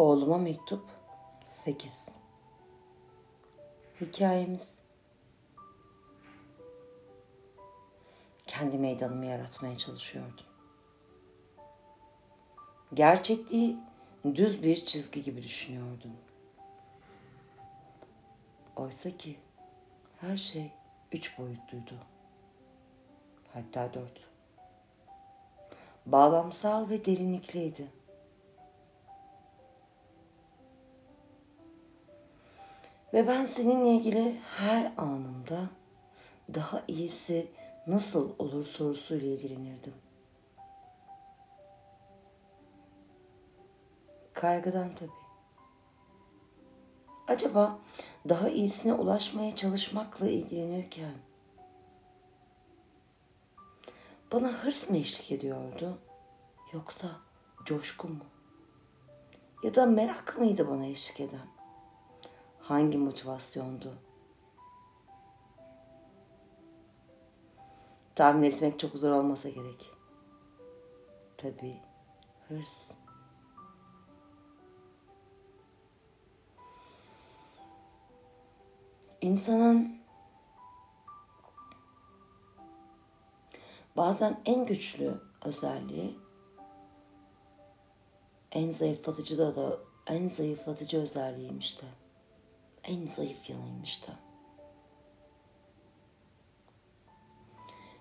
Oğluma mektup 8 Hikayemiz Kendi meydanımı yaratmaya çalışıyordum. Gerçekliği düz bir çizgi gibi düşünüyordum. Oysa ki her şey üç boyutluydu. Hatta dört. Bağlamsal ve derinlikliydi. Ve ben seninle ilgili her anımda daha iyisi nasıl olur sorusuyla ilgilenirdim. Kaygıdan tabii. Acaba daha iyisine ulaşmaya çalışmakla ilgilenirken bana hırs mı eşlik ediyordu yoksa coşku mu? Ya da merak mıydı bana eşlik eden? Hangi motivasyondu? Tahmin etmek çok zor olmasa gerek. Tabii hırs. İnsanın bazen en güçlü özelliği en zayıflatıcı da da en zayıflatıcı özelliğiymiş de. En zayıf yanıymış.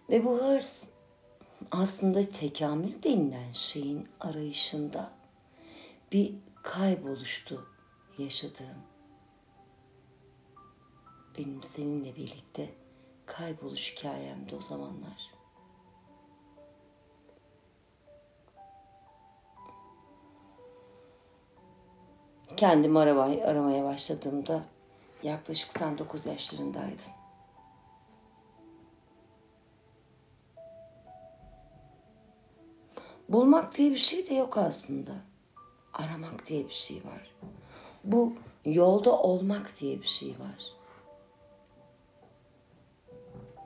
Ve bu hırs aslında tekamül denilen şeyin arayışında bir kayboluştu yaşadığım benim seninle birlikte kayboluş hikayemdi o zamanlar. Kendimi aramaya, aramaya başladığımda yaklaşık sen 9 yaşlarındaydın. Bulmak diye bir şey de yok aslında. Aramak diye bir şey var. Bu yolda olmak diye bir şey var.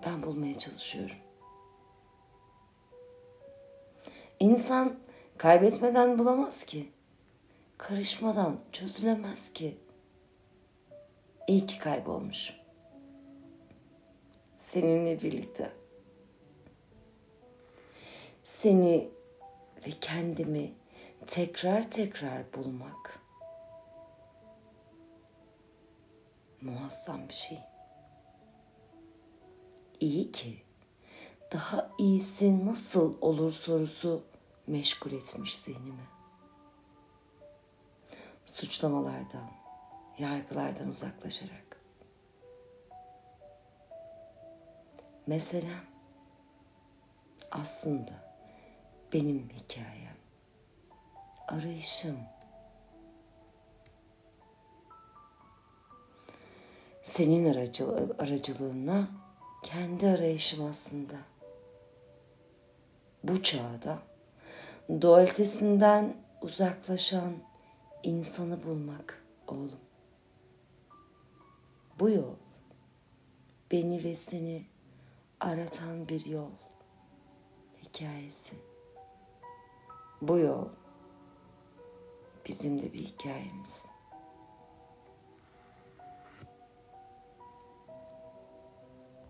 Ben bulmaya çalışıyorum. İnsan kaybetmeden bulamaz ki. Karışmadan çözülemez ki. İyi ki kaybolmuş. Seninle birlikte. Seni ve kendimi tekrar tekrar bulmak muazzam bir şey iyi ki daha iyisi nasıl olur sorusu meşgul etmiş zihnimi. Suçlamalardan, yargılardan uzaklaşarak. Mesela aslında benim hikayem, arayışım, senin aracı, aracılığına kendi arayışım aslında. Bu çağda dualitesinden uzaklaşan insanı bulmak oğlum. Bu yol beni ve seni aratan bir yol hikayesi. Bu yol bizim de bir hikayemiz.